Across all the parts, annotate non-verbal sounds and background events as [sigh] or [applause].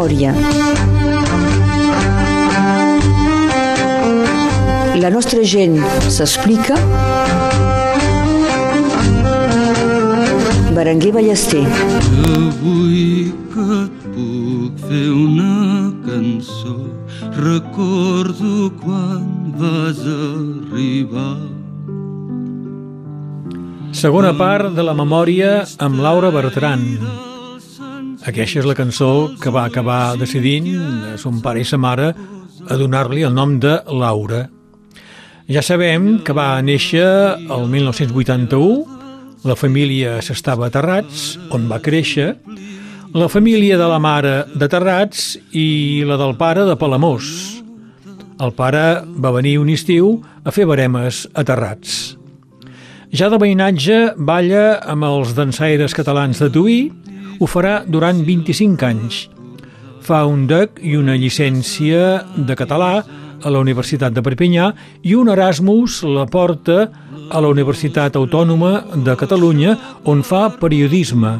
memòria. La nostra gent s'explica. Berenguer Ballester. Avui que et puc fer una cançó recordo quan vas arribar Segona part de la memòria amb Laura Bertran. Aquesta és la cançó que va acabar decidint son pare i sa mare a donar-li el nom de Laura. Ja sabem que va néixer el 1981, la família s'estava a Terrats, on va créixer, la família de la mare de Terrats i la del pare de Palamós. El pare va venir un estiu a fer baremes a Terrats. Ja de veïnatge balla amb els dansaires catalans de Tuí, ho farà durant 25 anys. Fa un DEC i una llicència de català a la Universitat de Perpinyà i un Erasmus la porta a la Universitat Autònoma de Catalunya on fa periodisme.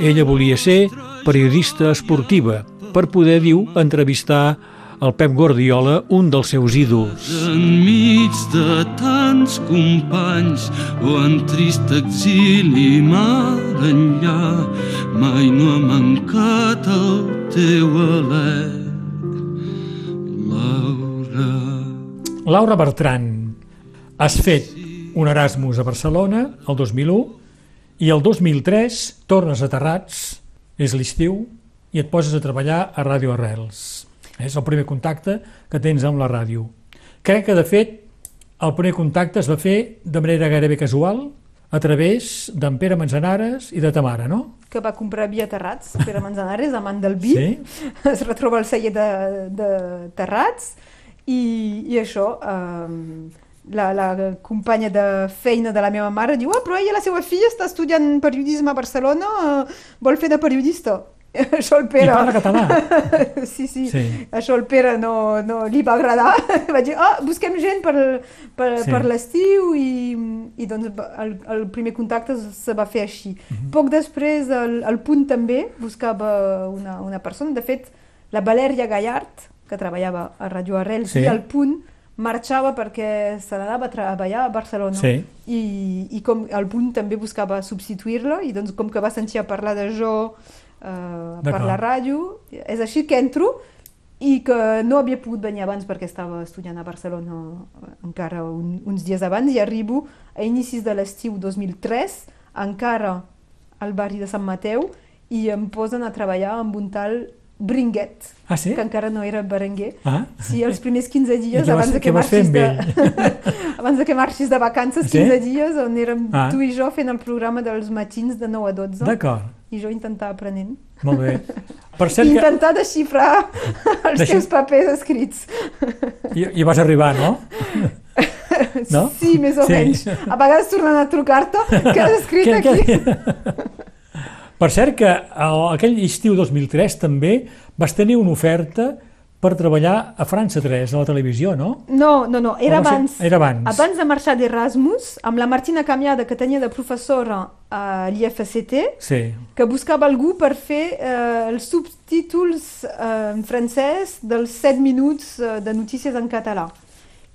Ella volia ser periodista esportiva per poder, diu, entrevistar el Pep Guardiola, un dels seus ídols. Enmig de tants companys o en trist exili mar enllà mai no ha mancat el teu alè Laura Laura Bertran, has fet un Erasmus a Barcelona el 2001 i el 2003 tornes a Terrats, és l'estiu, i et poses a treballar a Ràdio Arrels. És el primer contacte que tens amb la ràdio. Crec que, de fet, el primer contacte es va fer de manera gairebé casual a través d'en Pere Manzanares i de ta mare, no? que va comprar vi a Terrats, Pere Manzanares, amant del vi, Sí? es retroba al celler de, de Terrats i, i això, eh, la, la companya de feina de la meva mare diu ah, però ella, la seva filla, està estudiant periodisme a Barcelona, eh, vol fer de periodista. [laughs] Això el I parla català. [laughs] sí, sí, Sí. Això el Pere no, no li va agradar. [laughs] va dir, ah, busquem gent per, per, Sí. per l'estiu i, i doncs el, el primer contacte se va fer així. Mhm. Poc després el, el Punt també buscava una, una persona. De fet, la Valèria Gallart, que treballava a Radio Arrels Sí. i al Punt, marxava perquè se n'anava a treballar a Barcelona. Sí. I, i com el Punt també buscava substituir-la i doncs com que va sentir a parlar de jo eh, per la ràdio, és així que entro i que no havia pogut venir abans perquè estava estudiant a Barcelona encara un, uns dies abans i arribo a inicis de l'estiu 2003 encara al barri de Sant Mateu i em posen a treballar amb un tal Bringuet, Ah, sí? que encara no era Berenguer. Ah. Sí, els primers 15 I dies què vas- abans de què que marxis de... [laughs] abans de que marxis de vacances, Sí? 15 dies on érem Ah. tu i jo fent el programa dels matins de 9 a 12 D'acord, i jo intentar aprenent. molt bé. Per cert que Intentar desxifrar [laughs] els Deixi- teus papers escrits. hi, hi vas arribar, no? [laughs] No? Sí, més o Sí. menys. A vegades tornen a trucar-te que has escrit Que- aquí. que- Per cert que el, aquell estiu 2003 també vas tenir una oferta per treballar a França 3, a la televisió, no? No, no, no, era abans. era abans. Abans de marxar d'Erasmus, amb la Martina Camiada, que tenia de professora a l'IFCT, Sí. que buscava algú per fer eh, els subtítols eh, en francès dels 7 minuts eh, de notícies en català.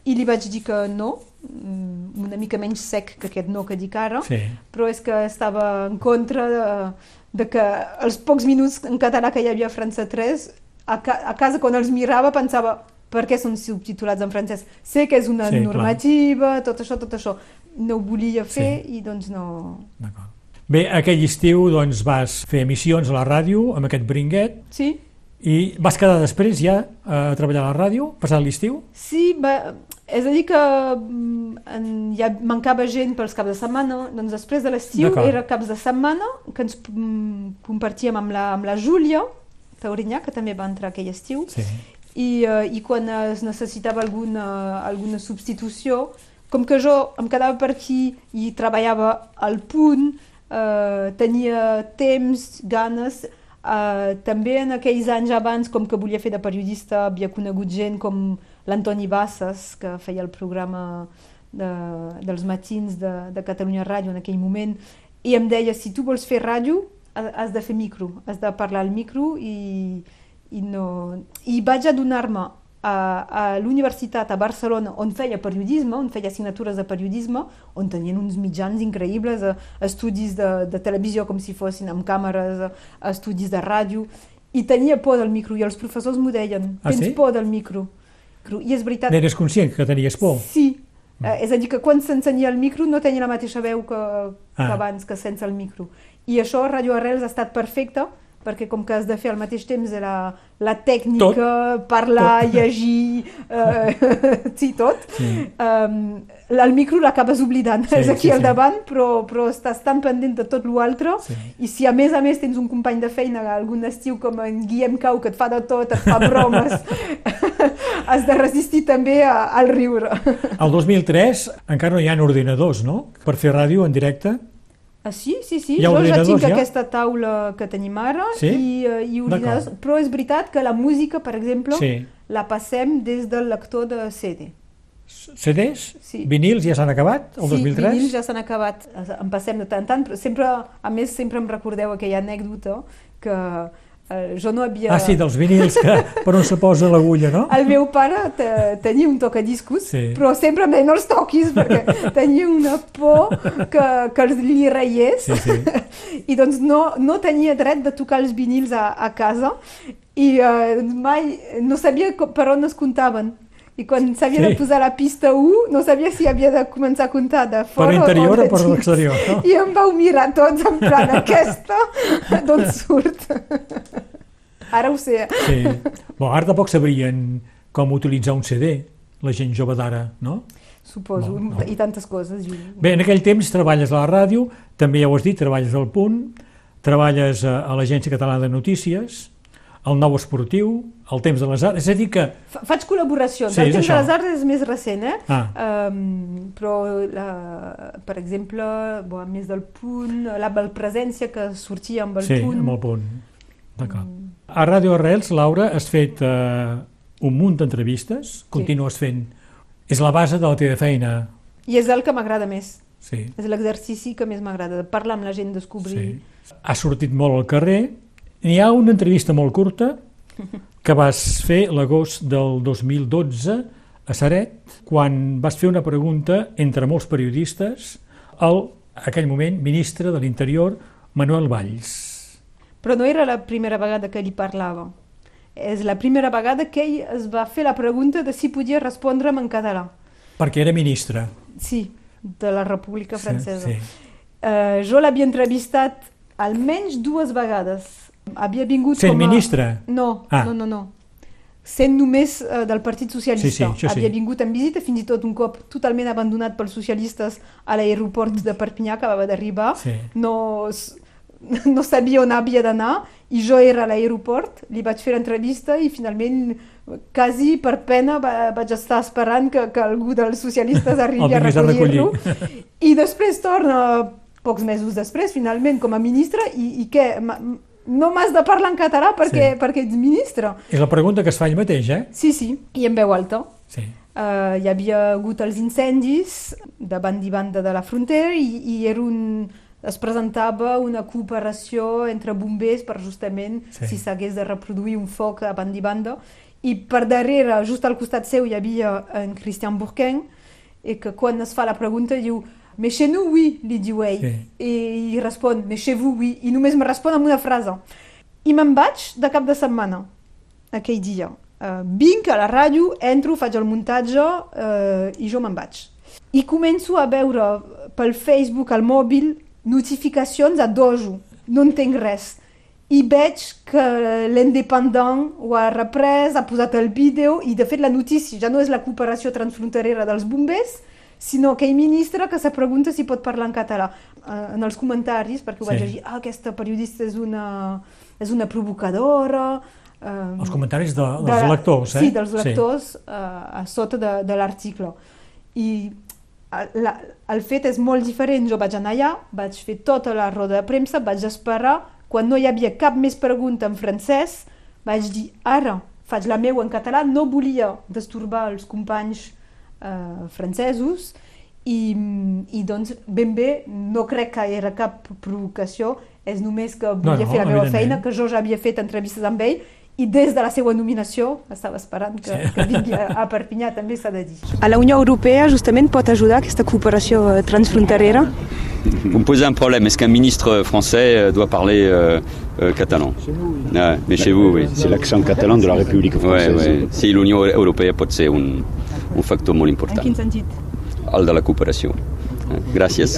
I li vaig dir que no, una mica menys sec que aquest no que dic ara, Sí. però és que estava en contra de, de que els pocs minuts en català que hi havia a França 3, a, ca a casa quan els mirava pensava per què són subtitulats en francès? Sé que és una Sí, clar. normativa, tot això, tot això. No ho volia fer i doncs no... D'acord. Bé, aquell estiu doncs, vas fer emissions a la ràdio amb aquest bringuet Sí? i vas quedar després ja a treballar a la ràdio, passant l'estiu? Sí, va, és a dir que mm, en, ja mancava gent pels caps de setmana, doncs després de l'estiu era caps de setmana que ens mm, compartíem amb la, amb la Júlia Taurinyà, que també va entrar aquell estiu, Sí. i, uh, i quan es necessitava alguna, alguna substitució, com que jo em quedava per aquí i treballava al punt, uh, tenia temps, ganes, uh, també en aquells anys abans, com que volia fer de periodista, havia conegut gent com l'Antoni Bassas, que feia el programa de, dels matins de, de Catalunya Ràdio en aquell moment, i em deia, si tu vols fer ràdio, ha- has de fer micro, has de parlar al micro i, i, no... I vaig adonar-me a, a l'universitat a Barcelona on feia periodisme, on feia assignatures de periodisme, on tenien uns mitjans increïbles, eh, estudis de, de televisió com si fossin amb càmeres, eh, estudis de ràdio, i tenia por del micro, i els professors m'ho deien, Ah, tens sí? por del micro. I és veritat, N'eres conscient que tenies por? Sí, eh, és a dir, que quan s'ensenia el micro no tenia la mateixa veu que, que Ah. abans, que sense el micro. I això a Radio Arrels ha estat perfecte, perquè com que has de fer al mateix temps la, la tècnica, parlar, Tot. llegir, eh, [laughs] sí, tot, Sí. um, el micro l'acabes oblidant, Sí, és aquí sí, al sí. davant, però, però estàs tan pendent de tot l'altre, Sí. i si a més a més tens un company de feina, algun estiu com en Guillem Cau, que et fa de tot, et fa bromes, [laughs] has de resistir també a, al riure. El 2003 encara no hi ha ordinadors, no?, per fer ràdio en directe. Ah, sí, sí, sí. Hi ha jo ja tinc ja? aquesta taula que tenim ara Sí? i, eh, i ordinadors, però és veritat que la música, per exemple, Sí. la passem des del lector de CD. CDs? Sí. Vinils ja s'han acabat, el sí, 2003? vinils ja s'han acabat, en passem de tant en tant, però sempre, a més, sempre em recordeu aquella anècdota que eh, jo no havia... Ah, sí, dels vinils, que per on se posa l'agulla, no? El meu pare te, tenia un tocadiscos, Sí. però sempre em deia no els toquis perquè tenia una por que, que els li reiés Sí, sí. [laughs] i doncs no, no tenia dret de tocar els vinils a, a casa i eh, mai no sabia per on es comptaven i quan s'havia Sí. de posar la pista 1 no sabia si havia de començar a comptar de Per fora l'interior o o de per l'exterior, no? i em vau mirar tots en plan aquesta d'on surt ara ho sé Sí. Bon, ara tampoc sabrien com utilitzar un CD, la gent jove d'ara, no? suposo, No, no. i tantes coses Juli. Bé, en aquell temps treballes a la ràdio, també ja ho has dit, treballes al Punt, treballes a, a l'Agència Catalana de Notícies, al Nou Esportiu, al Temps de les Arts, és a dir que... Fa- Faig col·laboracions. Sí, el temps de això. les arts és més recent, eh? Ah, Um, però, la, per exemple, bo, a més del punt, la presència que sortia amb el sí, punt... amb el Punt. D'acord. A Ràdio Arrels, Laura, has fet eh, un munt d'entrevistes, continues fent... És la base de la teva feina, I és el que m'agrada més. sí. És l'exercici que més m'agrada, de parlar amb la gent, descobrir... Sí. Has sortit molt al carrer. N'hi ha una entrevista molt curta que vas fer l'agost del 2012 a Saret, quan vas fer una pregunta entre molts periodistes al, en aquell moment, ministre de l'Interior, Manuel Valls. Però no era la primera vegada que li parlava. És la primera vegada que ell es va fer la pregunta de si podia respondre'm en català. Perquè era ministre. Sí, de la República Francesa. Sí, Eh, jo l'havia entrevistat almenys dues vegades. Havia vingut Sent com a... ministre? No, Ah. no, no, no. Sent només eh, del Partit Socialista. Sí, sí, això sí. Havia vingut en visita, fins i tot un cop totalment abandonat pels socialistes a l'aeroport de Perpinyà, que acabava d'arribar. Sí. No, [laughs] no sabia on havia d'anar i jo era a l'aeroport, li vaig fer l'entrevista i finalment quasi per pena va, vaig estar esperant que, que algú dels socialistes [laughs] arribi a recollir-lo. I després torna, pocs mesos després, finalment, com a ministre, i, i què? No m'has de parlar en català perquè, Sí. perquè ets ministre. És la pregunta que es fa ell mateix, eh? Sí, sí, i en veu alta. Sí. Uh, hi havia hagut els incendis de banda i banda de la frontera i, i era un, es presentava una cooperació entre bombers per justament Sí. si s'hagués de reproduir un foc a banda i banda. I per darrere, just al costat seu, hi havia en Christian Bourquin, i que quan es fa la pregunta diu mais chez nous, oui, li diu ell. Sí. I, i respon, mais chez vous, oui. I només me respon amb una frase. I me'n vaig de cap de setmana, aquell dia. Uh, vinc a la ràdio, entro, faig el muntatge uh, i jo me'n vaig. I començo a veure pel Facebook, al mòbil, notificacions a dojo. No entenc res. I veig que l'Independent ho ha reprès, ha posat el vídeo i de fet la notícia ja no és la cooperació transfronterera dels bombers, sinó aquell ministre que se pregunta si pot parlar en català. Uh, en els comentaris, perquè ho vaig Sí. llegir, ah, aquesta periodista és una, és una provocadora... Uh, Els comentaris de, dels de- lectors, eh? Sí, dels lectors uh, a sota de, de l'article. I eh, la, el fet és molt diferent. Jo vaig anar allà, vaig fer tota la roda de premsa, vaig esperar, quan no hi havia cap més pregunta en francès, vaig dir, ara faig la meva en català, no volia destorbar els companys eh, francesos i, i doncs ben bé no crec que era cap provocació, és només que volia no, fer la meva feina, que jo ja havia fet entrevistes amb ell i des de la seva nominació estava esperant que, sí. que vingui a, a Perpinyà, també s'ha de dir. A la Unió Europea justament pot ajudar aquesta cooperació eh, transfronterera? Vous me posez un problème. Est-ce qu'un ministre français euh, doit parler euh, euh, catalan? Chez nous, oui. Ah, Mais chez vous, oui. C'est l'accent catalan de la République Ouais, française. ouais. Sí, l'Unió Europea pot ser un, un factor molt En important. quin sentit? El de la cooperació. Ah, Gràcies.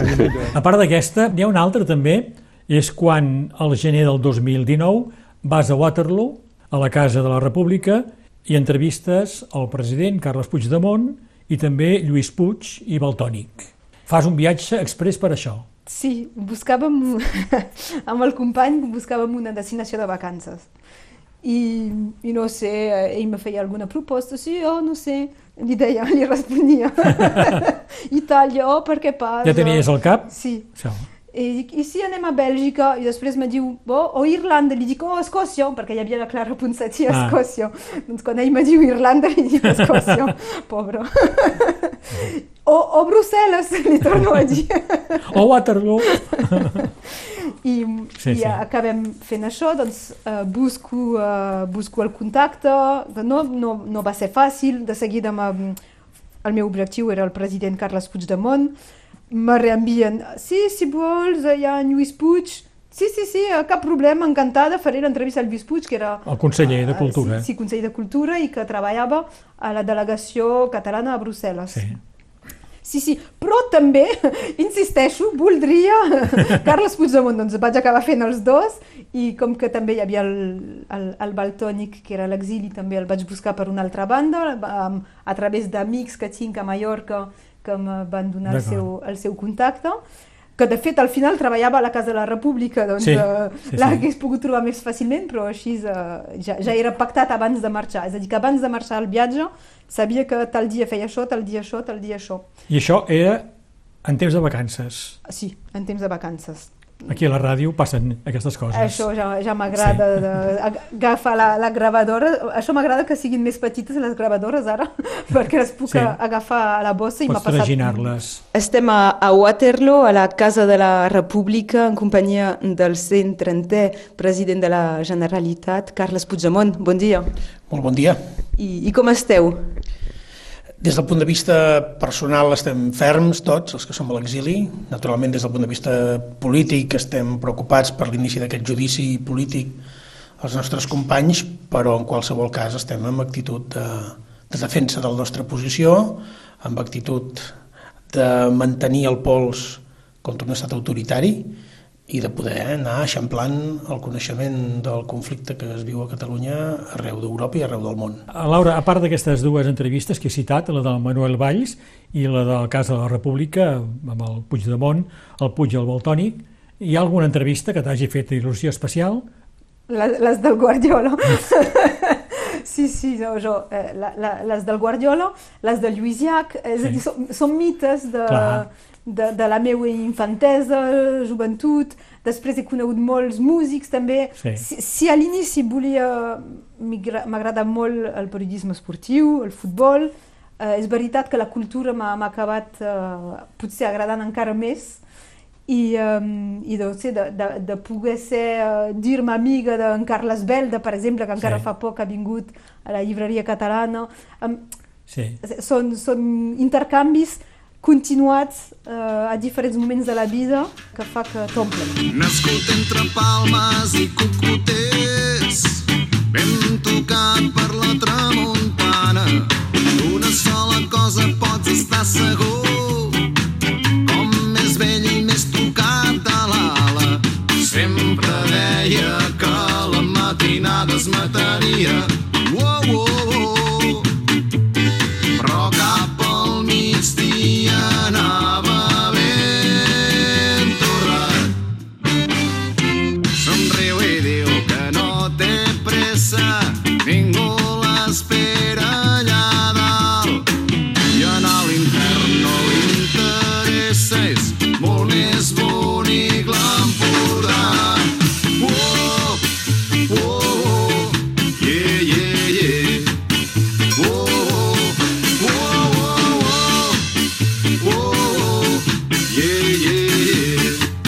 A part d'aquesta, n'hi ha una altra també, és quan al gener del 2019 vas a Waterloo, a la Casa de la República, i entrevistes al president Carles Puigdemont i també Lluís Puig i Baltònic. Fas un viatge express per això. Sí, buscàvem, [laughs] amb el company buscàvem una destinació de vacances. I, i no sé, eh, ell me feia alguna proposta, sí, oh, no sé, li deia, [laughs] li responia. [laughs] Itàlia, oh, per què pas? Ja tenies al cap? Sí. Això. I dic, i si anem a Bèlgica? I després me diu, oh, o Irlanda. Li dic, oh, Escòcia, perquè hi havia la Clara Ponsatí a Ah. Escòcia. Doncs quan ell me diu Irlanda, li dic Escòcia. [laughs] Pobre. o, o Brussel·les, li torno a dir. O Waterloo. I, Sí, i sí. acabem fent això, doncs uh, busco, uh, busco el contacte, no, no, no va ser fàcil, de seguida el meu objectiu era el president Carles Puigdemont, me reenvien, sí, si vols, hi ha en Lluís Puig, sí, sí, sí, cap problema, encantada, faré l'entrevista al Lluís Puig, que era... El conseller de Cultura. Sí, sí, conseller de Cultura i que treballava a la delegació catalana a Brussel·les. Sí. Sí, sí, però també, [laughs] insisteixo, voldria [laughs] Carles Puigdemont, doncs vaig acabar fent els dos i com que també hi havia el, el, el Baltònic, que era a l'exili, també el vaig buscar per una altra banda, am- a través d'amics que tinc a Mallorca que em van donar el seu, el seu contacte, que de fet al final treballava a la Casa de la República, doncs Sí, eh, sí, sí. l'hagués pogut trobar més fàcilment, però així eh, ja, ja era pactat abans de marxar. És a dir, que abans de marxar al viatge sabia que tal dia feia això, tal dia això, tal dia això. I això era en temps de vacances. Sí, en temps de vacances. Aquí a la ràdio passen aquestes coses. Això ja, ja m'agrada Sí. agafar la, la gravadora. Això m'agrada que siguin més petites les gravadores ara, [laughs] perquè les puc Sí. agafar a la bossa i m'ha Pots passat... traginar-les. Estem a, a Waterloo, a la Casa de la República, en companyia del 130è president de la Generalitat, Carles Puigdemont. Bon dia. Molt bon dia. I, i com esteu? Des del punt de vista personal estem ferms tots, els que som a l'exili. Naturalment, des del punt de vista polític estem preocupats per l'inici d'aquest judici polític als nostres companys, però en qualsevol cas estem amb actitud de, de defensa de la nostra posició, amb actitud de mantenir el pols contra un estat autoritari i de poder anar eixamplant el coneixement del conflicte que es viu a Catalunya arreu d'Europa i arreu del món. Laura, a part d'aquestes dues entrevistes que he citat, la del Manuel Valls i la del cas de la República, amb el Puigdemont, el Puig i el Baltònic, hi ha alguna entrevista que t'hagi fet il·lusió especial? Les, les del Guardiola. [laughs] sí, sí, no, jo, eh, la, la, les del Guardiola, les de Lluís Llach, és Sí. a dir, són, són mites de, Clar. de, de la meva infantesa, joventut, després he conegut molts músics també. Sí. Si, si a l'inici volia... M'agrada molt el periodisme esportiu, el futbol, eh, és veritat que la cultura m'ha acabat eh, potser agradant encara més i, um, i de, sé, de, de, de poder ser, uh, dir-me amiga d'en Carles Belda, per exemple, que encara Sí. fa poc ha vingut a la llibreria catalana. Um, Sí. són, són intercanvis continuats uh, a diferents moments de la vida que fa que t'omplen. Nascut entre palmes i cocoters, ben tocat per la tramuntana. D'una sola cosa pots estar segur, soldados mataria.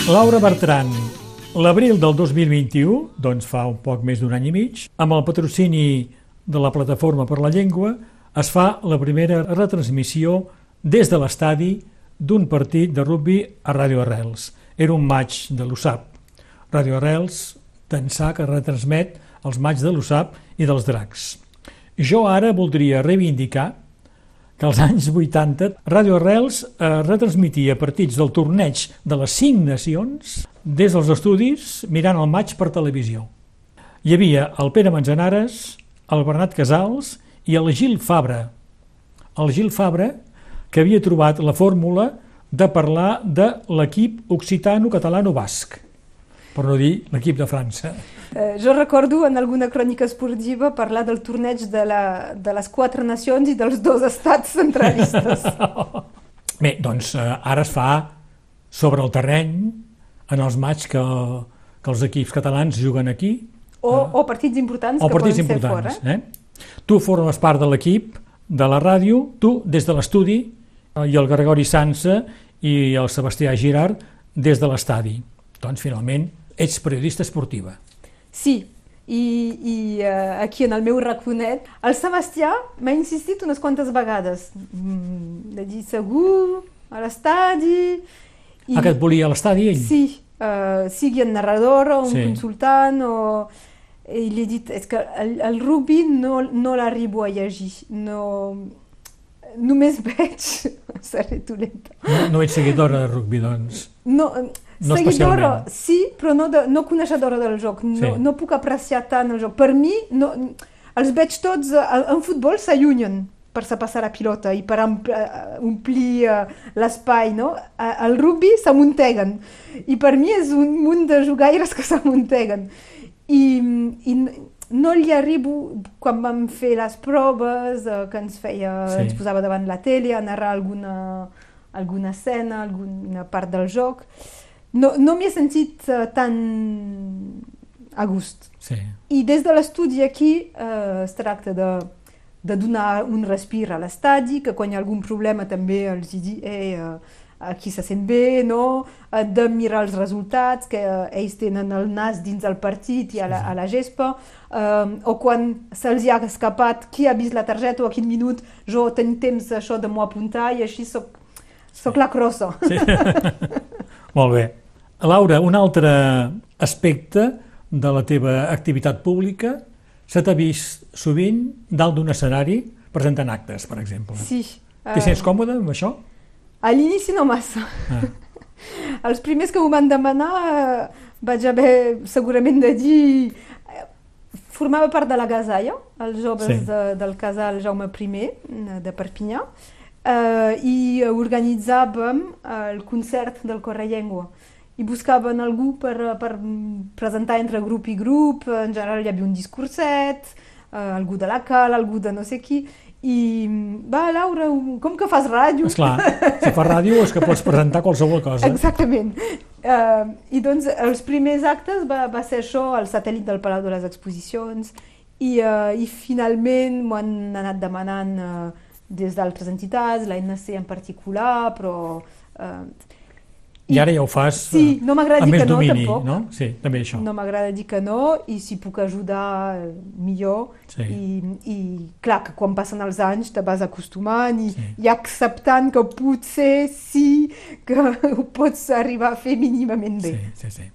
Laura Bertran, L'abril del 2021, doncs fa un poc més d'un any i mig, amb el patrocini de la Plataforma per la Llengua, es fa la primera retransmissió des de l'estadi d'un partit de rugbi a Ràdio Arrels. Era un maig de l'USAP. Ràdio Arrels, d'ençà que retransmet els maig de l'USAP i dels dracs. Jo ara voldria reivindicar que als anys 80 Ràdio Arrels eh, retransmetia partits del torneig de les cinc nacions des dels estudis mirant el maig per televisió. Hi havia el Pere Manzanares, el Bernat Casals i el Gil Fabra. El Gil Fabra, que havia trobat la fórmula de parlar de l'equip occitano-catalano-basc, per no dir l'equip de França. Eh, jo recordo en alguna crònica esportiva parlar del torneig de, la, de les quatre nacions i dels dos estats centralistes. [laughs] Bé, doncs eh, ara es fa sobre el terreny, en els matxs que, que els equips catalans juguen aquí. O, o partits importants o que partits poden importants. ser fora. Eh? Tu formes part de l'equip, de la ràdio, tu des de l'estudi, eh, i el Gregori Sansa i el Sebastià Girard des de l'estadi. Doncs finalment ets periodista esportiva. Sí, i, i uh, aquí en el meu raconet, el Sebastià m'ha insistit unes quantes vegades mm, de dir segur, a l'estadi... I... Ah, que et volia a l'estadi ell? Sí, uh, sigui el narrador o un Sí. consultant o... I li he dit, és que el, el rugby no, no l'arribo a llegir, no... Només veig... [laughs] Seré dolenta. No, no ets seguidora de rugby, doncs. No, No seguidora, especialment. sí, però no, de, no coneixedora del joc. No, Sí. no puc apreciar tant el joc. Per mi, no, els veig tots, eh, en futbol s'allunyen per se passar la pilota i per eh, omplir eh, l'espai, no? El rugby s'amunteguen. I per mi és un munt de jugaires que [laughs] s'amunteguen. I, i no li arribo, quan vam fer les proves, eh, que ens feia, Sí. ens posava davant la tele a narrar alguna, alguna escena, alguna part del joc, no, no m'hi he sentit uh, tan a gust. Sí. I des de l'estudi aquí eh, es tracta de, de donar un respir a l'estadi, que quan hi ha algun problema també els hi dir eh, eh, aquí se sent bé, no? Eh, de mirar els resultats, que eh, ells tenen el nas dins del partit i a la, a la gespa, eh, o quan se'ls ha escapat qui ha vist la targeta o a quin minut jo tinc temps això de m'ho apuntar i així soc, soc la crossa. sí. [laughs] Molt bé. Laura, un altre aspecte de la teva activitat pública se t'ha vist sovint dalt d'un escenari presentant actes, per exemple. Sí. T'hi sents còmode amb això? A l'inici no massa. Ah. [laughs] Els primers que m'ho van demanar eh, vaig haver segurament de dir... eh, Formava part de la Gasaia, els joves Sí. de, del casal Jaume I eh, de Perpinyà, eh, i organitzàvem eh, el concert del Correllengua. I buscaven algú per, per presentar entre grup i grup, en general hi havia un discurset, eh, algú de la Cal, algú de no sé qui, i va, Laura, com que fas ràdio? Esclar, si fas ràdio és que pots presentar qualsevol cosa. Exactament. Uh, I doncs els primers actes va, va ser això, el satèl·lit del Palau de les Exposicions, i, uh, i finalment m'ho han anat demanant uh, des d'altres entitats, la NC en particular, però... Uh, I ara ja ho fas Sí, no m'agrada amb dir més que no, domini, tampoc. no? Sí, també això. no m'agrada dir que no, i si puc ajudar, eh, millor. Sí. I, I clar, que quan passen els anys te vas acostumant i, Sí. i acceptant que potser sí que [laughs] ho pots arribar a fer mínimament bé. Sí, sí, sí.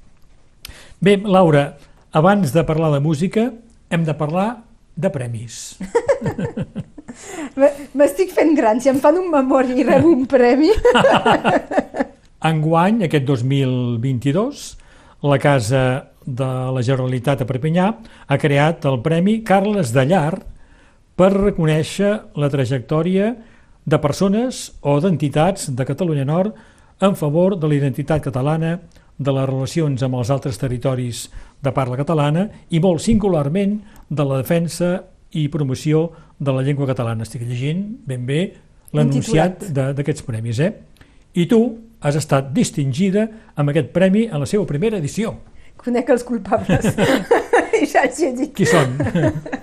Bé, Laura, abans de parlar de música, hem de parlar de premis. [laughs] M'estic fent gran, si em fan un memori i rebo un premi. [laughs] Enguany, aquest 2022, la Casa de la Generalitat a Perpinyà ha creat el Premi Carles Dallar per reconèixer la trajectòria de persones o d'entitats de Catalunya Nord en favor de la identitat catalana, de les relacions amb els altres territoris de parla catalana i molt singularment de la defensa i promoció de la llengua catalana. Estic llegint ben bé l'anunciat de- d'aquests premis. Eh? I tu has estat distingida amb aquest premi en la seva primera edició. Conec els culpables. I [laughs] ja els he dit. Qui són? [laughs]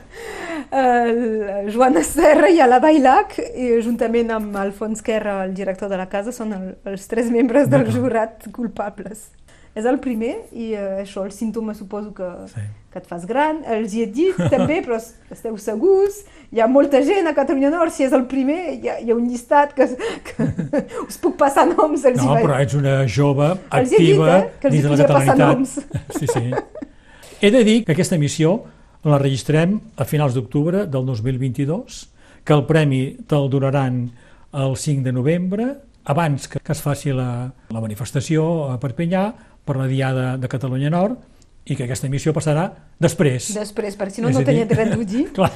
El Joana Serra i Ala Bailac, i juntament amb Alfons Querra, el director de la casa, són el, els tres membres del jurat culpables. És el primer i uh, això, els símptomes suposo que, Sí. que et fas gran. Els hi he dit també, però es- esteu segurs. Hi ha molta gent a Catalunya Nord, si és el primer, hi ha, hi ha un llistat que, que [laughs] us puc passar noms. Els hi No, vaig- però ets una jove Els he dit, activa eh, que els hi dins de la catalanitat. Sí, sí. He de dir que aquesta missió la registrem a finals d'octubre del 2022, que el premi te'l donaran el 5 de novembre, abans que, que es faci la, la manifestació a Perpinyà per la Diada de Catalunya Nord, i que aquesta missió passarà després. Després, perquè si no, És no tenia dret d'ho dir. Clar,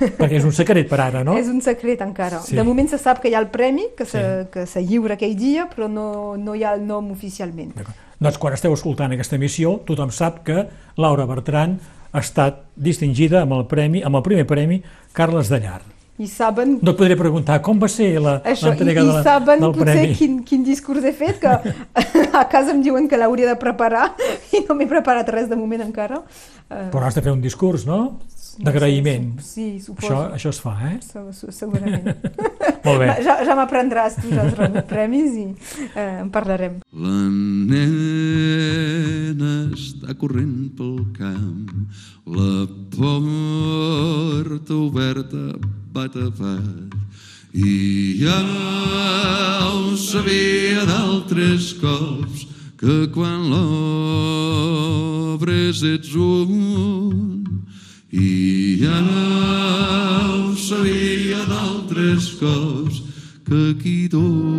perquè és un secret per ara, no? És un secret encara. Sí. De moment se sap que hi ha el premi, que se, Sí. que se lliura aquell dia, però no, no hi ha el nom oficialment. Doncs quan esteu escoltant aquesta emissió, tothom sap que Laura Bertran ha estat distingida amb el premi, amb el primer premi Carles de Llar. I saben No et podré preguntar com va ser i, l'entrega i de la, saben del potser premi. quin, quin discurs he fet, que [laughs] a casa em diuen que l'hauria de preparar [laughs] i no m'he preparat res de moment encara. Eh, Però has de fer un discurs, no? D'agraïment. Sí, suposo. Això, això es fa, eh? Se- se- Segurament. [laughs] Molt bé. Ja, ja m'aprendràs, tu ja has rebut premis i eh, en parlarem. La nena està corrent pel camp, la porta oberta bat a bat, i ja ho sabia d'altres cops, que quan l'obres ets un, i ja ho sabia d'altres cops, que qui torna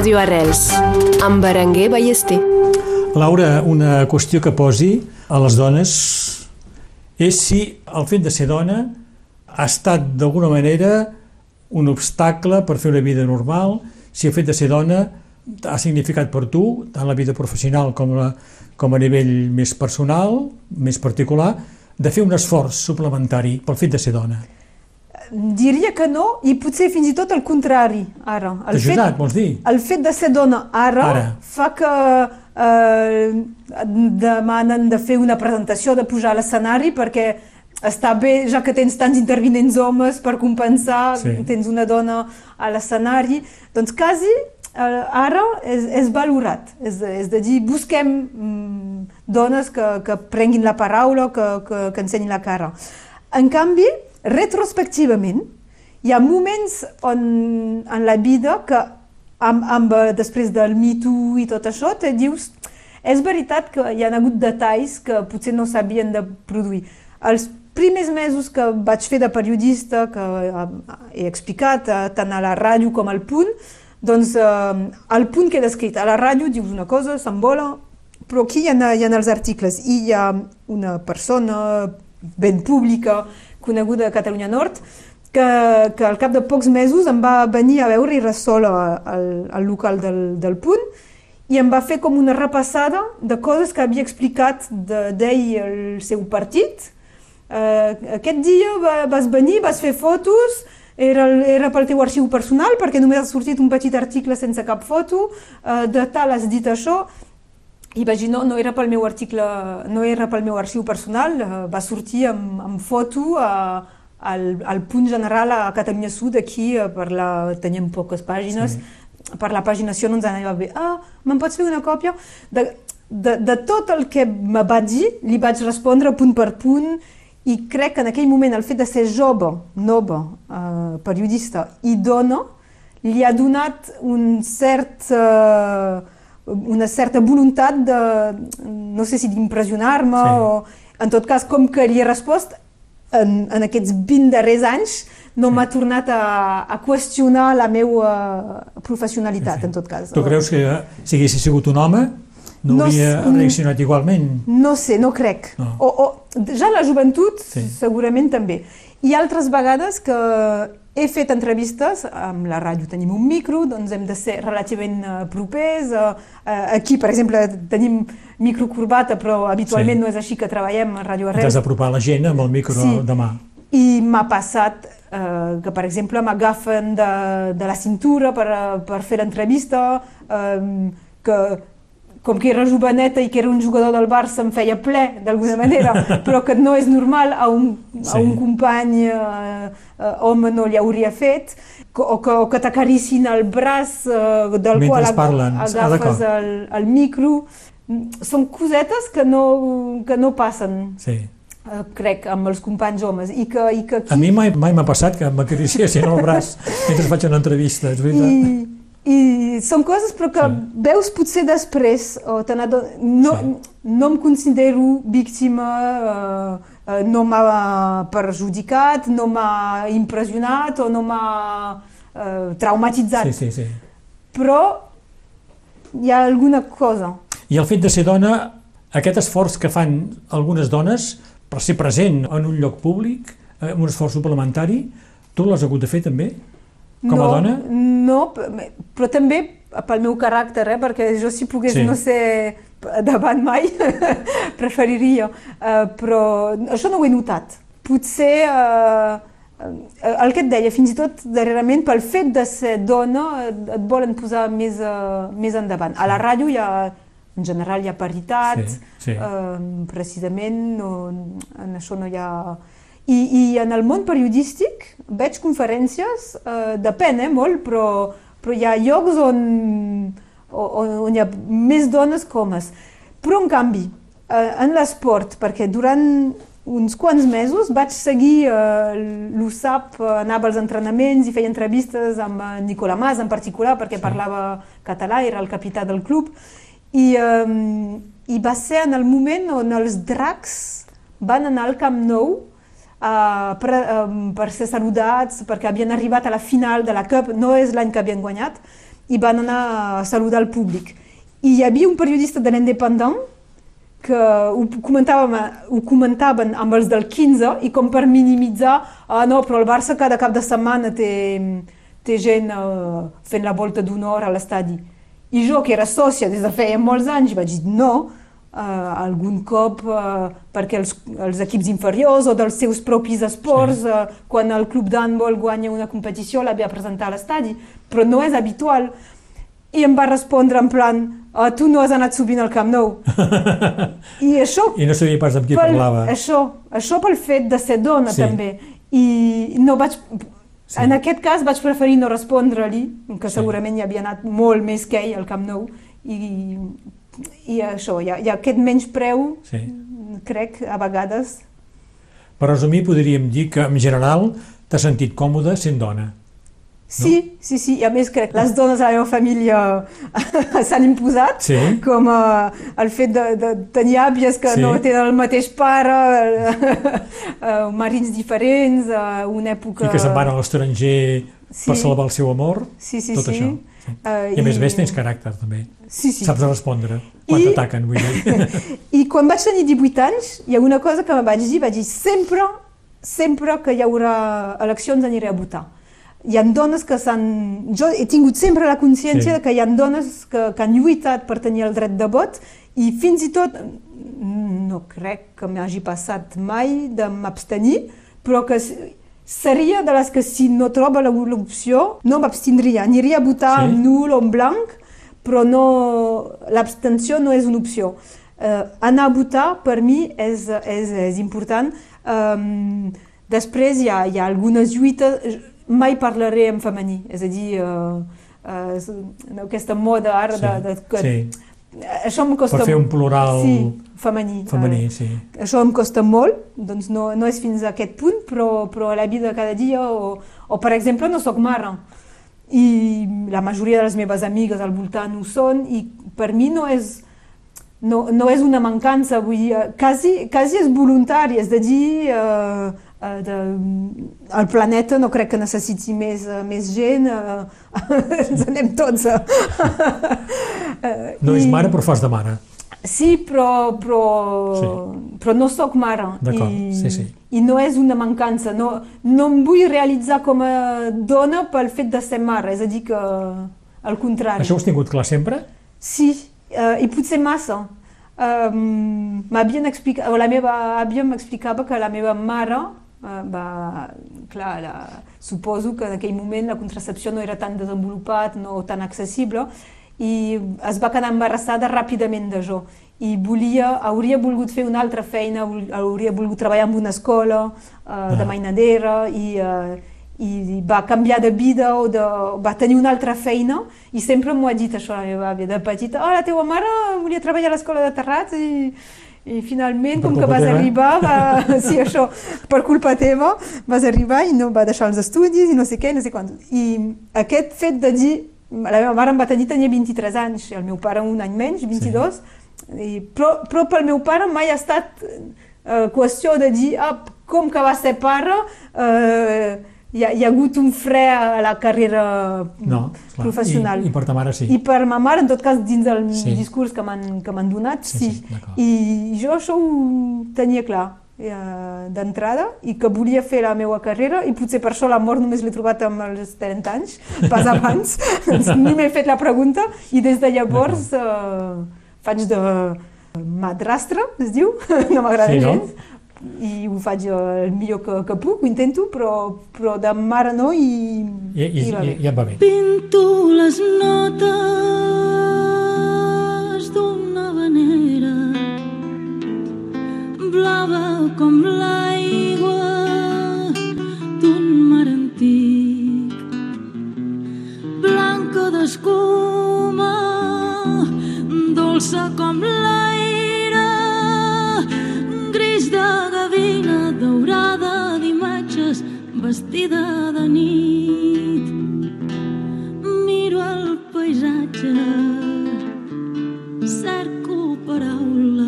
Ràdio Arrels amb Berenguer Ballester. Laura, una qüestió que posi a les dones és si el fet de ser dona ha estat d'alguna manera un obstacle per fer una vida normal, si el fet de ser dona ha significat per tu, tant la vida professional com, la, com a nivell més personal, més particular, de fer un esforç suplementari pel fet de ser dona. Diria que no, i potser fins i tot el contrari, ara. T'ha ajudat, vols dir? El fet de ser dona ara, Ara. fa que eh, demanen de fer una presentació, de pujar a l'escenari, perquè està bé, ja que tens tants intervinents homes per compensar, Sí. tens una dona a l'escenari, doncs quasi eh, ara és, és valorat, és, és de dir, busquem mm, dones que, que prenguin la paraula, que, que, que ensenyin la cara. En canvi, retrospectivament, hi ha moments on, en la vida que amb, amb, després del Me Too i tot això, te dius, és veritat que hi ha hagut detalls que potser no s'havien de produir. Els primers mesos que vaig fer de periodista, que eh, he explicat eh, tant a la ràdio com al punt, doncs eh, el punt he descrit a la ràdio dius una cosa, s'envola, però aquí hi ha, hi ha els articles i hi ha una persona ben pública, coneguda a Catalunya Nord, que, que al cap de pocs mesos em va venir a veure i ressola al, al local del, del punt i em va fer com una repassada de coses que havia explicat de- d'ell el seu partit. Eh, aquest dia va, vas venir, vas fer fotos, era, era pel teu arxiu personal perquè només ha sortit un petit article sense cap foto, eh, de tal has dit això, i vaig dir, no, no era pel meu article, no era pel meu arxiu personal, eh, va sortir amb, amb foto a, al, al punt general a Catalunya Sud, aquí eh, per la, teníem poques pàgines, sí. per la paginació no ens anava bé. Ah, me'n pots fer una còpia? De, de, de tot el que me va dir, li vaig respondre punt per punt i crec que en aquell moment el fet de ser jove, nova, eh, periodista i dona, li ha donat un cert, eh, una certa voluntat de, no sé si d'impressionar-me sí. o, en tot cas, com que li he respost, en, en aquests 20 darrers anys no m'ha tornat a, a qüestionar la meva professionalitat, sí, sí. en tot cas. Tu creus que si haguessis sigut un home no, no hauria reaccionat igualment? No sé, no crec. No. O, o, ja la joventut sí. segurament també. Hi ha altres vegades que he fet entrevistes, amb la ràdio tenim un micro, doncs hem de ser relativament uh, propers. Uh, uh, aquí, per exemple, tenim microcorbata, però habitualment sí. no és així que treballem a Ràdio Arrel. T'has d'apropar la gent amb el micro sí. de mà. I m'ha passat uh, que, per exemple, m'agafen de, de la cintura per, per fer l'entrevista, uh, que com que era joveneta i que era un jugador del Barça em feia ple d'alguna manera, [laughs] però que no és normal a un, sí. a un company eh, eh, home no li hauria fet, o que, o que t'acaricin el braç eh, del Mentre qual parlen. Agafes ah, el, el micro. Són cosetes que no, que no passen. Sí eh, crec, amb els companys homes. I que, i que aquí... A mi mai mai m'ha passat que m'acariciessin el braç [laughs] mentre faig una entrevista, és veritat. I, i són coses però que sí. veus potser després o te no, sí. no em considero víctima eh, eh, no m'ha perjudicat no m'ha impressionat o no m'ha eh, traumatitzat sí, sí, sí. però hi ha alguna cosa i el fet de ser dona aquest esforç que fan algunes dones per ser present en un lloc públic eh, un esforç suplementari tu l'has hagut de fer també? Com a no, dona? No, però també pel meu caràcter, eh? perquè jo si pogués sí. no ser davant mai, [laughs] preferiria. Uh, però això no ho he notat. Potser uh, el que et deia, fins i tot darrerament pel fet de ser dona et volen posar més, uh, més endavant. A la ràdio hi ha, en general hi ha paritat, sí, sí. Uh, precisament no, en això no hi ha i, I en el món periodístic veig conferències, eh, depèn eh, molt, però, però hi ha llocs on, on, on hi ha més dones que homes. Però, en canvi, eh, en l'esport, perquè durant uns quants mesos vaig seguir eh, l'USAP, eh, anava als entrenaments i feia entrevistes amb eh, Nicola Mas en particular, perquè sí. parlava català, era el capità del club, i, eh, i va ser en el moment on els dracs van anar al Camp Nou uh, per, um, per ser saludats, perquè havien arribat a la final de la Cup, no és l'any que havien guanyat, i van anar a saludar el públic. I hi havia un periodista de l'Independent que ho comentàvem, ho comentaven amb els del 15 i com per minimitzar, ah no, però el Barça cada cap de setmana té, té gent uh, fent la volta d'honor a l'estadi. I jo, que era sòcia des de feia molts anys, vaig dir no, eh, algun cop eh, perquè els, els equips inferiors o dels seus propis esports, sí. eh, quan el club d'handbol guanya una competició, la ve a presentar a l'estadi, però no és habitual. I em va respondre en plan, oh, tu no has anat sovint al Camp Nou. [laughs] I això... I no sabia pas amb qui pel, parlava. Això, això pel fet de ser dona sí. també. I no vaig... Sí. En aquest cas vaig preferir no respondre-li, que segurament sí. hi havia anat molt més que ell al Camp Nou, i i això, hi ha aquest menys preu, sí. crec, a vegades. Per resumir, podríem dir que, en general, t'has sentit còmode sent dona. Sí, no? sí, sí, i a més crec que les dones a la meva família [laughs] s'han imposat, sí. com uh, el fet de, de tenir àvies que sí. no tenen el mateix pare, uh, [laughs] marins diferents, uh, una època... I que se'n van a l'estranger sí. per salvar el seu amor, sí, sí, tot sí. això. Uh, I a més a més tens caràcter també. Sí, sí. Saps respondre quan t'ataquen, vull dir. [laughs] I quan vaig tenir 18 anys, hi ha una cosa que me vaig dir, vaig dir sempre, sempre que hi haurà eleccions aniré a votar. Hi ha dones que s'han... Jo he tingut sempre la consciència sí. que hi ha dones que, que han lluitat per tenir el dret de vot i fins i tot, no crec que m'hagi passat mai de m'abstenir, però que seria de les que si no troba l'opció no m'abstindria, aniria a votar sí. en nul o en blanc, però no, l'abstenció no és una opció. Uh, anar a votar per mi és, és, és important. Um, després hi ha, hi ha algunes lluites, mai parlaré en femení, és a dir, eh, eh, és- no, aquesta moda ara Sí, de, de, que, sí. això em costa Per fer un plural sí, femení. femení, eh, sí. això em costa molt, doncs no, no és fins a aquest punt, però, però a la vida cada dia, o, o per exemple, no sóc mare. I la majoria de les meves amigues al voltant ho són, i per mi no és, no, no és una mancança, vull dir, eh, quasi, quasi és voluntari, és de dir, eh, eh, de, el planeta no crec que necessiti més, eh, més gent, eh, [laughs] ens anem tots a... Eh, No és mare, però fas de mare. Sí, però, però, Sí. però no sóc mare. I, sí, sí. I no és una mancança. No, no em vull realitzar com a dona pel fet de ser mare. És a dir, que al contrari. Això ho has tingut clar sempre? Sí, eh, i potser massa. Um, o la meva àvia m'explicava que la meva mare eh, va, clar, la, suposo que en aquell moment la contracepció no era tan desenvolupat, no tan accessible, i es va quedar embarassada ràpidament de jo. I volia, hauria volgut fer una altra feina, hauria volgut treballar en una escola eh, de mainadera i, eh, i va canviar de vida o de, va tenir una altra feina i sempre m'ho ha dit això la meva àvia de petita, oh, la teva mare volia treballar a l'escola de Terrats i, i finalment, Per com que vas teva. arribar, va, [laughs] sí, això, per culpa teva, vas arribar i no va deixar els estudis i no sé què, no sé quant. I aquest fet de dir, la meva mare em va tenir, tenia 23 anys, i el meu pare un any menys, 22, i, però, però pel meu pare mai ha estat eh, qüestió de dir, ah, com que va ser pare, eh, hi, ha, hi ha hagut un fre a la carrera No, esclar. professional. I, I per ta mare sí. I per ma mare, en tot cas, dins del Sí. discurs que m'han donat, Sí, sí. sí. I jo això ho tenia clar eh, d'entrada i que volia fer la meva carrera i potser per això la mort només l'he trobat amb els 30 anys, pas abans. [laughs] Ni m'he fet la pregunta i des de llavors eh, faig de madrastra, es diu, [laughs] no m'agrada Sí, no? gens, i ho faig eh, el millor que, que puc, ho intento, però, però de mare no i, I, i, i va i, bé. i et va bé. Pinto les notes blava com l'aigua d'un mar antic. Blanca d'escuma dolça com l'aire gris de gavina daurada d'imatges vestida de nit. Miro el paisatge cerco paraules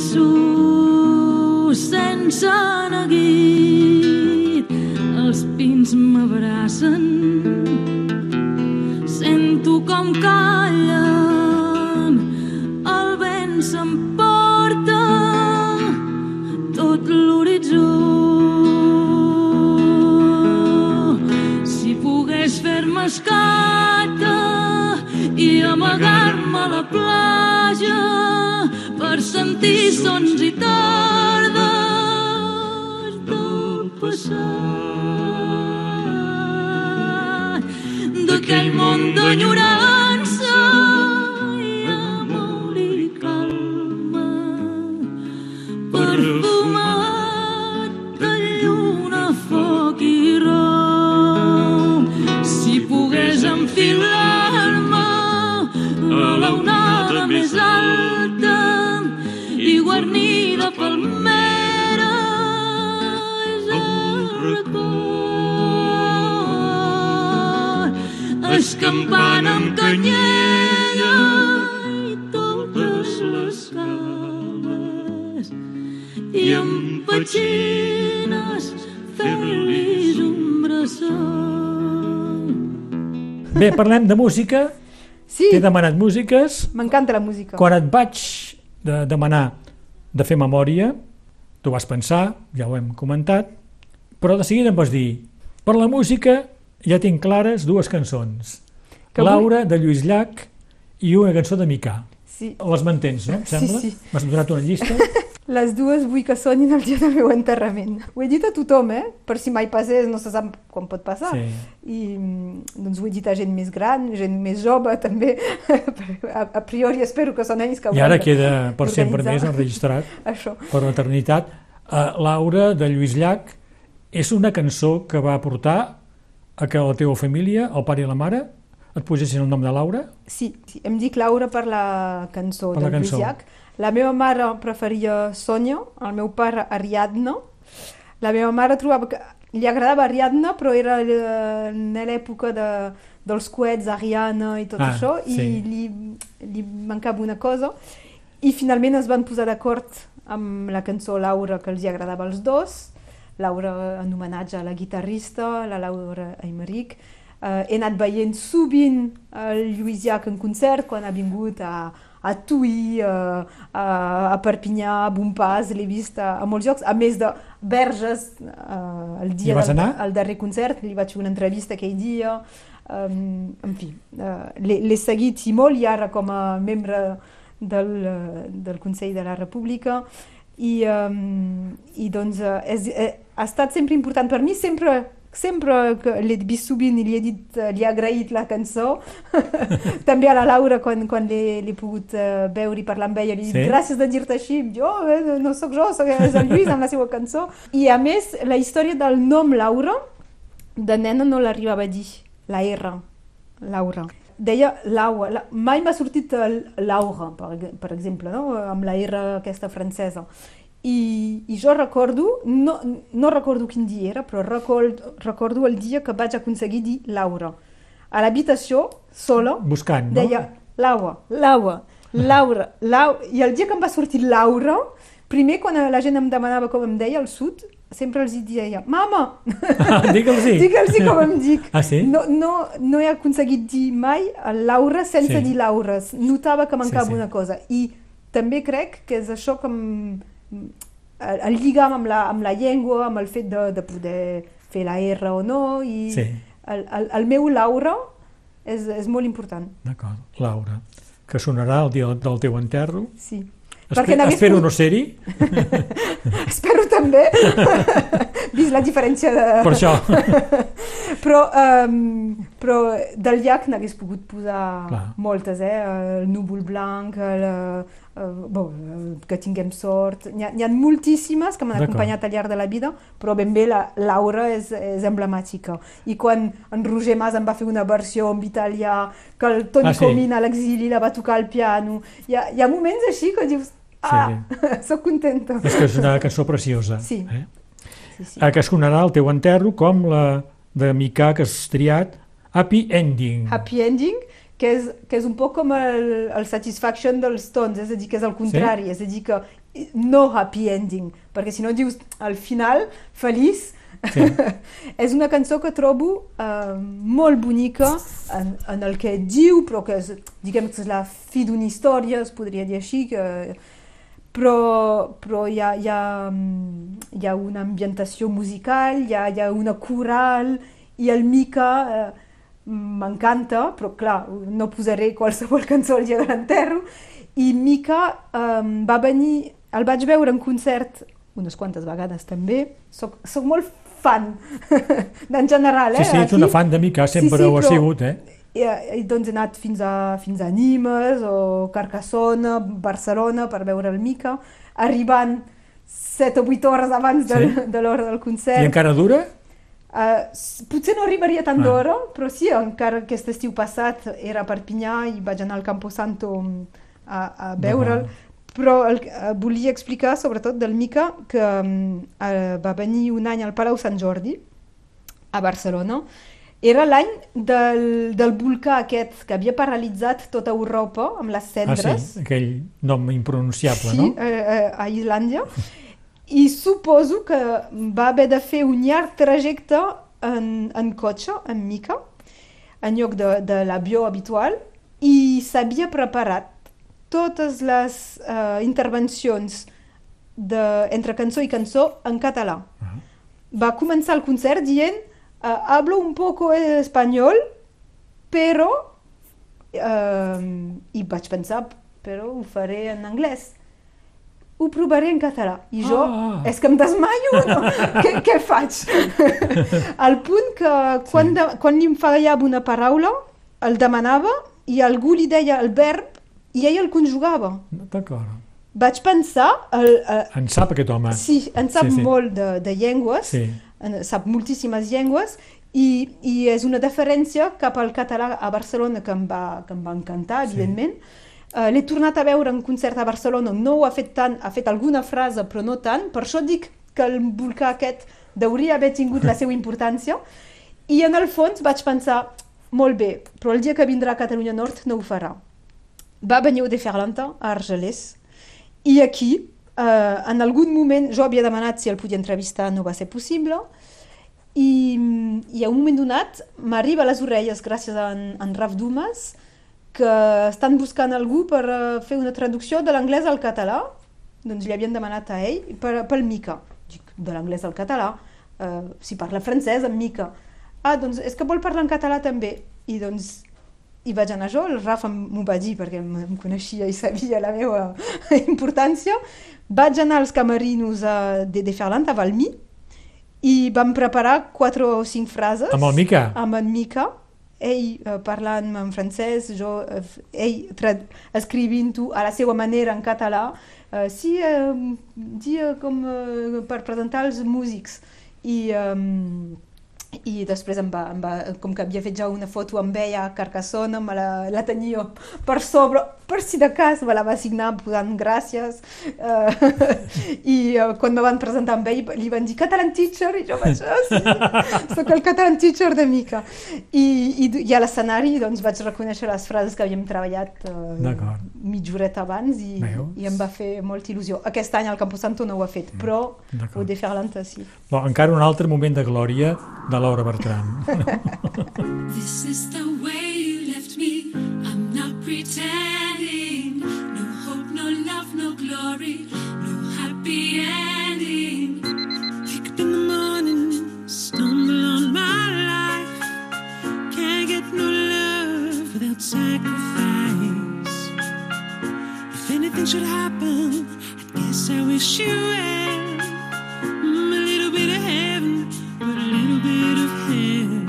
versos sense neguit. Els pins m'abracen. Sento com callen. El vent s'emporta tot l'horitzó. Si pogués fer-me escata i amagar-me a la platja per sentir sons i tardes del passat. D'aquell món d'enyorança escampant amb canyella i totes les cales i amb petxines fer-los un bressol. Bé, parlem de música. Sí, T'he demanat músiques. m'encanta la música. Quan et vaig de demanar de fer memòria, tu vas pensar, ja ho hem comentat, però de seguida em vas dir per la música ja tinc clares dues cançons. Que Laura, de Lluís Llach, i una cançó de Micà. Sí. Les mantens, no? Em Sí, sembla? sí. M'has donat una llista. [laughs] Les dues vull que sonin el dia del meu enterrament. Ho he dit a tothom, eh? Per si mai passés, no se sap com pot passar. Sí. I mm, doncs ho he dit a gent més gran, gent més jove també. [laughs] a, a priori espero que són ells que I ara queda per sempre més enregistrat [laughs] Això. per l'eternitat. Uh, Laura, de Lluís Llach, és una cançó que va portar a que la teva família, el pare i la mare, et posessin el nom de Laura? Sí, sí, em dic Laura per la cançó Per la del cançó. Lluís. La meva mare preferia Sònia, el meu pare Ariadna. La meva mare trobava que li agradava Ariadna, però era eh, en l'època de, dels coets Ariana i tot Ah, això, i sí. li, li mancava una cosa. I finalment es van posar d'acord amb la cançó Laura, que els hi agradava als dos. Laura en homenatge a la guitarrista, la Laura Aymeric. Uh, he anat veient sovint el Lluís Llach en concert quan ha vingut a, a Tuí, uh, a, a Perpinyà, a Bompàs, l'he vist a, a molts llocs, a més de Verges, uh, el dia del el darrer concert, li vaig fer una entrevista aquell dia, um, en fi, uh, l'he seguit i molt i ara com a membre del, eh, del Consell de la República. I, um, i doncs eh, és, eh, ha estat sempre important per mi, sempre sempre que vist sovint li he dit, li he agraït la cançó [laughs] també a la Laura quan, quan l'he pogut uh, veure i parlar amb ella li he dit Sí? gràcies de dir-te així jo eh, no sóc jo, sóc el Lluís amb la seva cançó i a més la història del nom Laura de nena no l'arribava a dir la R, Laura deia Laura, la, mai m'ha sortit Laura, per, per exemple, no? amb la R aquesta francesa. I, I jo recordo, no, no recordo quin dia era, però recordo, recordo el dia que vaig aconseguir dir Laura. A l'habitació, sola, Buscant, no? deia Laura, Laura, Laura, Laura. I el dia que em va sortir Laura, primer quan la gent em demanava com em deia al sud, sempre els deia, mama! Ah, [laughs] Digue'ls-hi. [laughs] Digue'ls com em dic. Ah, sí? No, no, no he aconseguit dir mai Laura sense Sí. dir Laura. Notava que mancava Sí, sí. una cosa. I també crec que és això que em, el, lligam amb la, amb la llengua, amb el fet de, de poder fer la R o no. I Sí. el, el, el meu Laura és, és molt important. D'acord, Laura, que sonarà el dia del teu enterro. Sí. Espe espero pogut- no ser-hi, [laughs] Espero també, [laughs] vist la diferència de... per això. [laughs] però, um, però del llac n'hagués pogut posar Clar. moltes, eh? El núvol blanc, el, uh, bon, eh, que tinguem sort... N'hi ha, n'hi ha moltíssimes que m'han acompanyat al llarg de la vida, però ben bé la Laura és, és emblemàtica. I quan en Roger Mas em va fer una versió en italià, que el Toni Ah, sí? Comín a l'exili la va tocar al piano, hi ha, hi ha moments així que dius... Ah, [laughs] sóc contenta. És que és una cançó preciosa. Sí. Eh? Sí, sí. Eh, que es sonarà el teu enterro com la de Micà que has triat, Happy Ending. Happy Ending, que és, que és un poc com el, el Satisfaction dels Stones, és a dir, que és el contrari, és a dir, que no Happy Ending, perquè si no dius al final, feliç, Sí. [laughs] és una cançó que trobo eh, molt bonica en, en el que diu, però que és, diguem que és la fi d'una història, es podria dir així, que, però, però hi, ha, hi, ha, hi ha una ambientació musical, hi ha, hi ha una coral, i el Mica eh, m'encanta, però clar, no posaré qualsevol [laughs] cançó al dia de l'enterro, i Mica eh, va venir, el vaig veure en concert unes quantes vegades també, soc, soc molt fan [laughs] en general, eh? Sí, sí, ets una fan de Micà, sempre ho has sigut, eh? I, i doncs he anat fins a, fins a Nimes o Carcassona, Barcelona per veure el Mica, arribant 7 o 8 hores abans del, Sí? de l'hora del concert. I encara dura? Uh, potser no arribaria tant Ah. d'hora, però sí, encara aquest estiu passat era a Perpinyà i vaig anar al Camposanto mm, a, a veure'l. Però el, eh, volia explicar sobretot del Mica que eh, va venir un any al Palau Sant Jordi a Barcelona. Era l'any del, del volcà aquest que havia paralitzat tota Europa amb les Ah, cendres sí, aquell nom impronunciable, sí, no? eh, eh, a Islàndia. [laughs] I suposo que va haver de fer un llarg trajecte en, en cotxe, en mica, en lloc de, de l'avió habitual, i s'havia preparat totes les eh, intervencions de, entre cançó i cançó en català. Va començar el concert dient eh, hablo un poco español, però eh, i vaig pensar, però ho faré en anglès. Ho provaré en català. I jo, Ah. és que em desmaio, no? [laughs] què, què faig? [laughs] Al punt que quan, de, quan li fallava una paraula, el demanava i algú li deia el verb i ell el conjugava. D'acord. Vaig pensar, el, el, En sap aquest home. Sí, en sap Sí, sí. molt de, de llengües, Sí. en sap moltíssimes llengües, i, i és una deferència cap al català a Barcelona que em va, que em va encantar, Sí. Uh, L'he tornat a veure en concert a Barcelona, no ho ha fet tant, ha fet alguna frase, però no tant, per això dic que el volcà aquest deuria haver tingut la seva importància, i en el fons vaig pensar, molt bé, però el dia que vindrà a Catalunya Nord no ho farà. Va venir de Ferlanta a Argelers, i aquí, eh, en algun moment, jo havia demanat si el podia entrevistar, no va ser possible, i, i a un moment donat m'arriba a les orelles, gràcies a en, en Raf Dumas, que estan buscant algú per eh, fer una traducció de l'anglès al català, doncs li havien demanat a ell per, pel Mica. Dic, de l'anglès al català, eh, si parla francès, amb Mica. Ah, doncs és que vol parlar en català també. I doncs hi vaig anar jo, el Rafa m'ho va dir perquè em coneixia i sabia la meva [laughs] importància. Vaig anar als camerinos a, de, de Ferland, a Valmy, i vam preparar quatre o cinc frases. Amb el Mica? Amb en Mica. Ell eh, parlant en francès, jo, eh, ell escrivint-ho a la seva manera en català. Eh, sí, eh, dia com eh, per presentar els músics. I, eh, i després em va, em va, com que havia fet ja una foto amb ella a Carcassona, me la, la tenia per sobre, per si de cas me la va signar posant gràcies. Uh, [laughs] i uh, quan me van presentar amb ell li van dir catalan teacher i jo vaig ah, sí, sí, soc el catalan teacher de Mica i, i, i a l'escenari doncs vaig reconèixer les frases que havíem treballat uh, mitja horeta abans i, Veus? i em va fer molta il·lusió. Aquest any al Camposanto no ho ha fet però D'acord. ho de fer l'anta sí Bon, encara un altre moment de glòria de Laura Bertran. [laughs] This is the way you left me. I'm not pretending. No hope, no love, no glory, no happy ending. Wake up in the morning, stumble on my life. Can't get no love without sacrifice. If anything should happen, I guess I wish you well. Mm, a little bit of heaven, but a little bit of hell.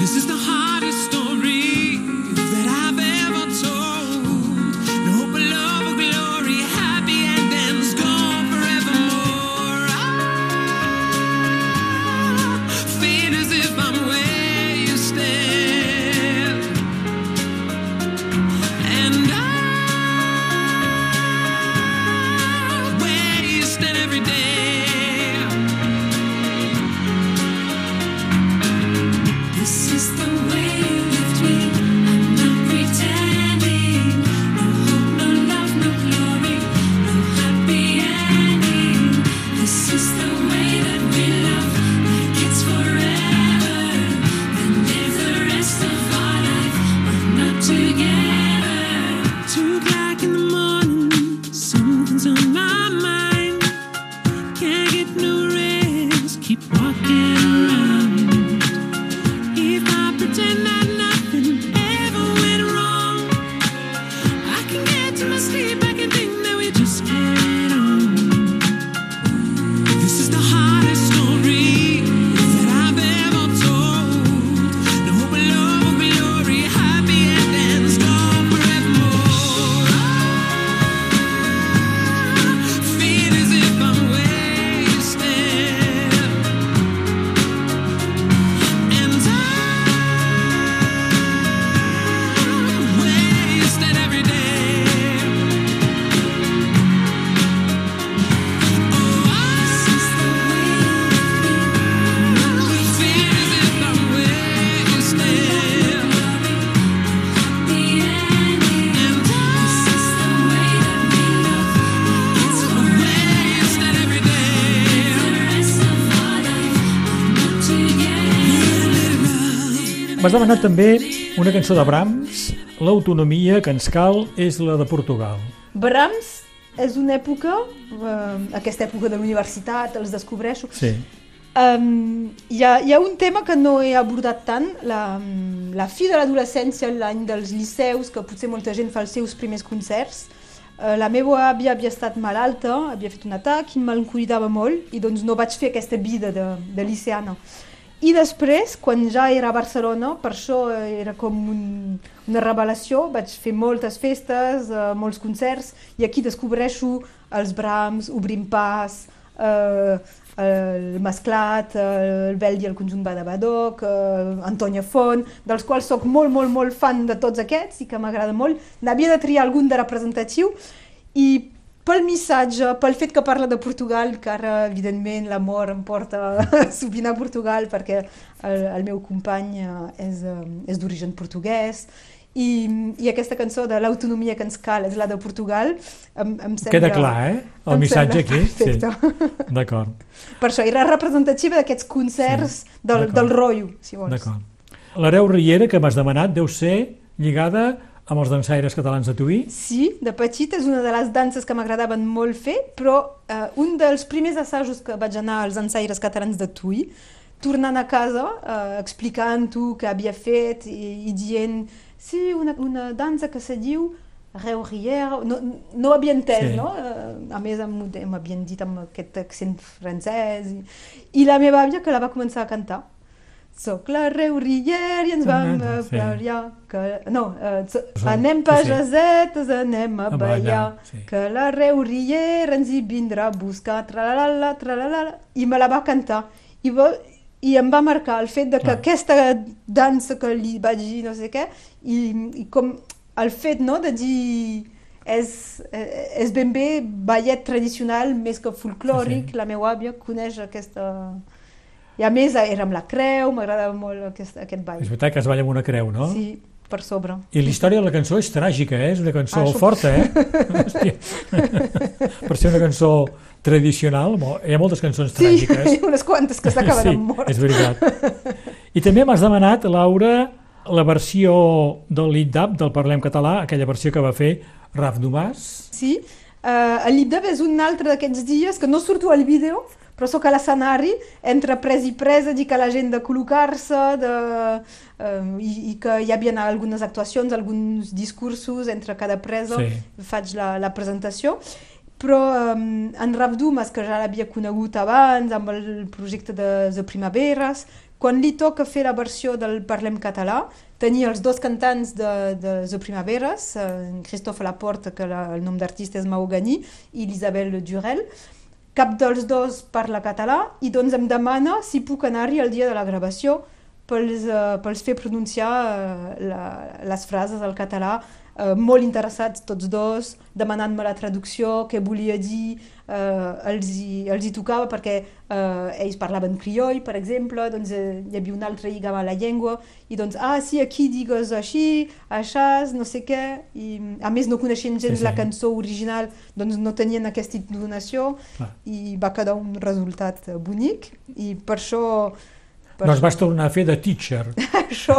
This is the hardest story M'has demanat també una cançó de Brahms, L'autonomia que ens cal és la de Portugal. Brahms és una època, eh, aquesta època de la universitat, els descobreixo, Sí. Um, hi, ha, hi ha un tema que no he abordat tant, la, la fi de l'adolescència, l'any dels liceus, que potser molta gent fa els seus primers concerts. eh, la meva àvia havia estat malalta, havia fet un atac i me'l cuidava molt i doncs no vaig fer aquesta vida de, de liceana. I després, quan ja era a Barcelona, per això era com un, una revelació, vaig fer moltes festes, eh, molts concerts, i aquí descobreixo els Brahms, Obrim Pas, eh, el Masclat, el Beldi, el conjunt Badabadoc, eh, Antònia Font, dels quals sóc molt, molt, molt fan de tots aquests i que m'agrada molt. N'havia de triar algun de representatiu i pel missatge, pel fet que parla de Portugal, que ara, evidentment, l'amor em porta [laughs] sovint a Portugal perquè el, el meu company eh, és, eh, és d'origen portuguès i, i aquesta cançó de l'autonomia que ens cal és la de Portugal em, em sembla... Queda clar, eh? El missatge aquí. perfecte. Sí. [laughs] D'acord. Per això era representativa d'aquests concerts Sí, del, del rotllo, si vols. D'acord. L'hereu Riera que m'has demanat deu ser lligada amb els dansaires catalans de Tuí? Sí, de petit és una de les danses que m'agradaven molt fer, però eh, un dels primers assajos que vaig anar als ensaires catalans de Tui, tornant a casa, eh, explicant-ho que havia fet i, i dient sí, una, una dansa que se diu Reu Riera, no, no ho havia entès, Sí. no? Eh, a més m'havien dit amb aquest accent francès i, i la meva àvia que la va començar a cantar. Soc la Reu Riera i ens vam Ah, a sí. ballar, que... no, eh, so- anem sí, pa sí. jasetes, anem a A ballar, ballar, sí. que la Reu Riera ens hi vindrà a buscar, tralalala, tralalala, i me la va cantar. I, va, i em va marcar el fet de que Clar. aquesta dansa que li vaig dir no sé què, i, i com el fet no, de dir és, eh, és ben bé ballet tradicional més que folclòric, Sí, sí. la meva àvia coneix aquesta... I a més era amb la creu, m'agradava molt aquest, aquest ball. És veritat que es balla amb una creu, no? Sí, per sobre. I la història de la cançó és tràgica, eh? És una cançó Ah, forta, eh? [laughs] Per ser una cançó tradicional, hi ha moltes cançons Sí, tràgiques. hi ha unes quantes que s'acaben sí, amb mort. és veritat. I també m'has demanat, Laura, la versió del Lindap del Parlem Català, aquella versió que va fer Raf Domàs. Sí, uh, el Lipdab és un altre d'aquests dies que no surto al vídeo, però sóc a l'escenari, entre pres i presa, dic a la gent de col·locar-se, de, um, i, i que hi havia algunes actuacions, alguns discursos entre cada presa, Sí. faig la, la presentació. Però um, en Raf Dumas, que ja l'havia conegut abans, amb el projecte de, de Primaveres, quan li toca fer la versió del Parlem català, tenia els dos cantants de, de, de Primaveres, eh, Christophe Laporte, que la, el nom d'artista és Mahogany, i l'Isabel Durel. Cap dels dos parla català i doncs em demana si puc anar-hi el dia de la gravació pels, uh, pels fer pronunciar uh, la, les frases al català, uh, molt interessats tots dos, demanant-me la traducció, què volia dir, uh, els, hi, els hi tocava perquè uh, ells parlaven crioll, per exemple, doncs uh, hi havia un altre lligava a la llengua, i doncs, ah, sí, aquí digues així, aixàs, no sé què, i a més no coneixien gens Sí, sí. la cançó original, doncs no tenien aquesta intonació, Clar. i va quedar un resultat eh, bonic, i per això... Per Doncs vas tornar a fer de teacher, [laughs] això,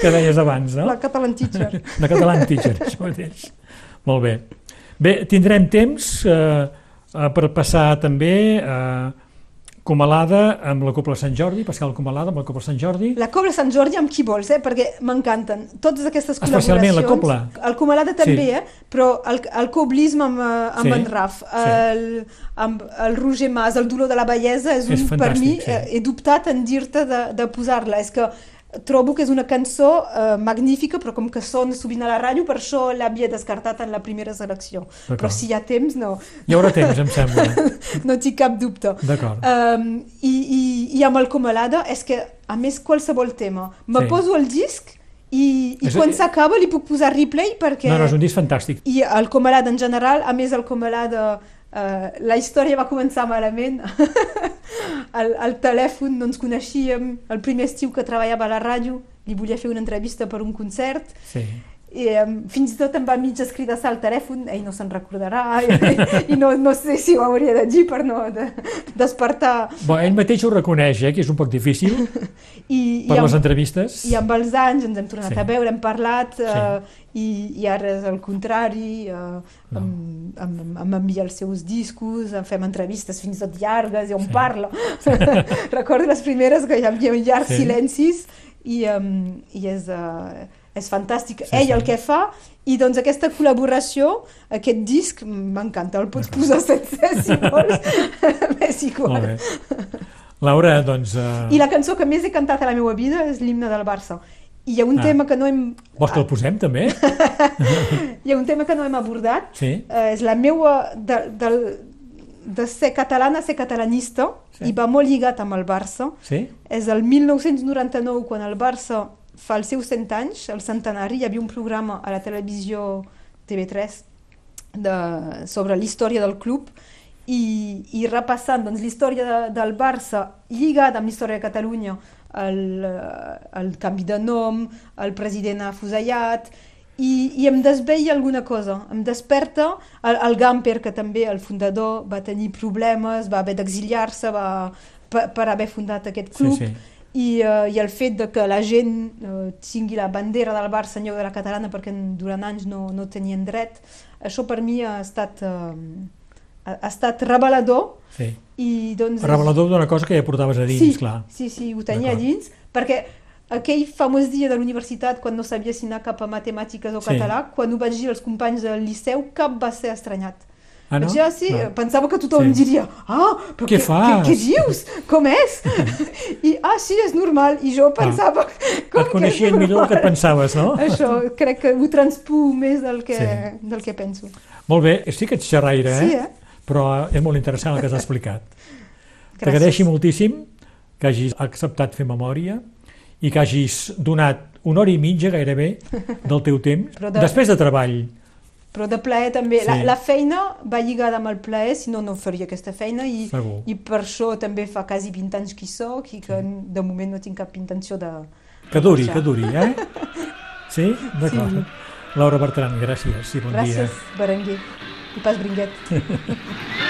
que deies abans, no? la Catalan Teacher. De català en teacher, això mateix. Molt bé. Bé, tindrem temps eh, eh, per passar també eh, Comalada amb la Copla Sant Jordi, Pascal Comalada amb la Copla Sant Jordi. La Cobla Sant Jordi amb qui vols, eh? perquè m'encanten totes aquestes Especialment la col·laboracions. cobla. El Comalada també, Sí. eh? però el, el coblisme amb, eh, amb Sí, en Raf, sí. el, amb el Roger Mas, el dolor de la bellesa, és, És un, per mi, sí. eh, he dubtat en dir-te de, de posar-la. És que trobo que és una cançó eh, magnífica, però com que sona sovint a la ràdio, per això l'havia descartat en la primera selecció. Però si hi ha temps, no, Hi haurà temps, em sembla. [laughs] no tinc cap dubte. D'acord. Um, i, i, I amb el Comalada és que, a més, qualsevol tema. Me Sí. poso el disc i, i És- quan s'acaba li puc posar replay perquè... No, no, és un disc fantàstic. I el Comalada en general, a més el Comalada, uh, la història va començar malament. [laughs] el, el telèfon no ens coneixíem, el primer estiu que treballava a la ràdio, li volia fer una entrevista per un concert, Sí. I um, fins i tot em va mig escridassar el telèfon, ell no se'n recordarà, [laughs] i, i no, no sé si ho hauria de dir per no de, despertar. Bo, ell mateix ho reconeix, eh, que és un poc difícil [laughs] I, per i, les amb, entrevistes. I amb els anys ens hem tornat Sí. a veure, hem parlat, Sí. uh, i, i ara és el contrari, uh, No. em, em, em envia els seus discos, em fem entrevistes fins i tot llargues i on Sí. parla. [laughs] Recordo les primeres que hi havia llargs Sí. silencis i, um, i és, uh, és fantàstic. Sí, Ell sí. el que fa, i doncs aquesta col·laboració, aquest disc, m'encanta, el pots posar sencer si vols, [laughs] m'és igual. Molt bé. Laura, doncs... Uh, I la cançó que més he cantat a la meva vida és l'himne del Barça. I hi ha un Ah. ah. tema que no hem... Vols que el posem, també? [laughs] Hi ha un tema que no hem abordat, Sí. eh, és la meua... De, de, de ser catalana a ser catalanista, sí. i va molt lligat amb el Barça. Sí? És el 1999, quan el Barça fa els seus 100 anys, el centenari, hi havia un programa a la televisió TV3 de, sobre la història del club i, i repassant doncs, la història de, del Barça lligada amb la història de Catalunya, el, el canvi de nom, el president afusellat, i, i em desveia alguna cosa, em desperta el, el Gamper, que també el fundador va tenir problemes, va haver d'exiliar-se va, per, per haver fundat aquest Sí, club, sí. I, uh, i el fet de que la gent uh, tingui la bandera del Barça en lloc de la catalana perquè durant anys no, no tenien dret, això per mi ha estat, uh, ha, estat revelador Sí. i doncs... Revelador d'una cosa que ja portaves a dins, sí, clar. Sí, sí, ho tenia D'acord. dins, perquè aquell famós dia de l'universitat, quan no sabia si anar cap a matemàtiques o Sí. català, quan ho vaig dir als companys del liceu, cap va ser estranyat. Ah, no? Ah, sí, Ah. pensava que tothom Sí. diria, ah, però Què què, fas? què, què dius? Com és? [laughs] I, ah, sí, és normal. I jo pensava... [laughs] Com Et coneixien millor del que et pensaves, no? Això, crec que ho transpuo més del que, Sí. del que penso. Molt bé, sí que ets xerraire, eh? Sí, eh? Però és molt interessant el que has [laughs] explicat. Gràcies. T'agraeixo moltíssim que hagis acceptat fer memòria i que hagis donat una hora i mitja gairebé del teu temps, de- després de treball. Però de plaer també. La, Sí. la feina va lligada amb el plaer, si no, no faria aquesta feina i, Segur. i per això també fa quasi 20 anys que hi soc i que de moment no tinc cap intenció de... Que duri, que duri, eh? [laughs] Sí? D'acord. Laura Bertran, gràcies i bon dia. Gràcies, Berenguer. I pas bringuet. [laughs]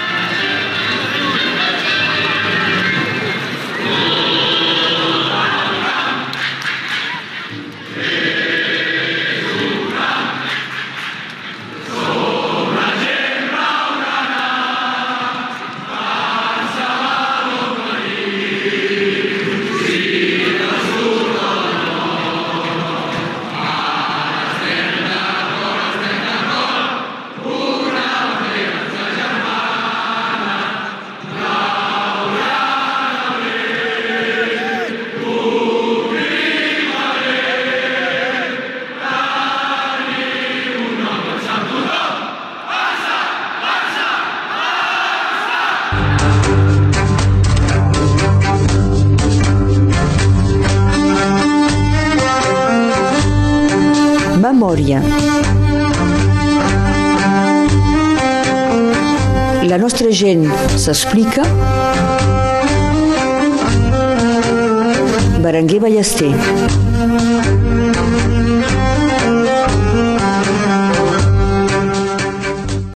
s'explica. Berenguer Ballester.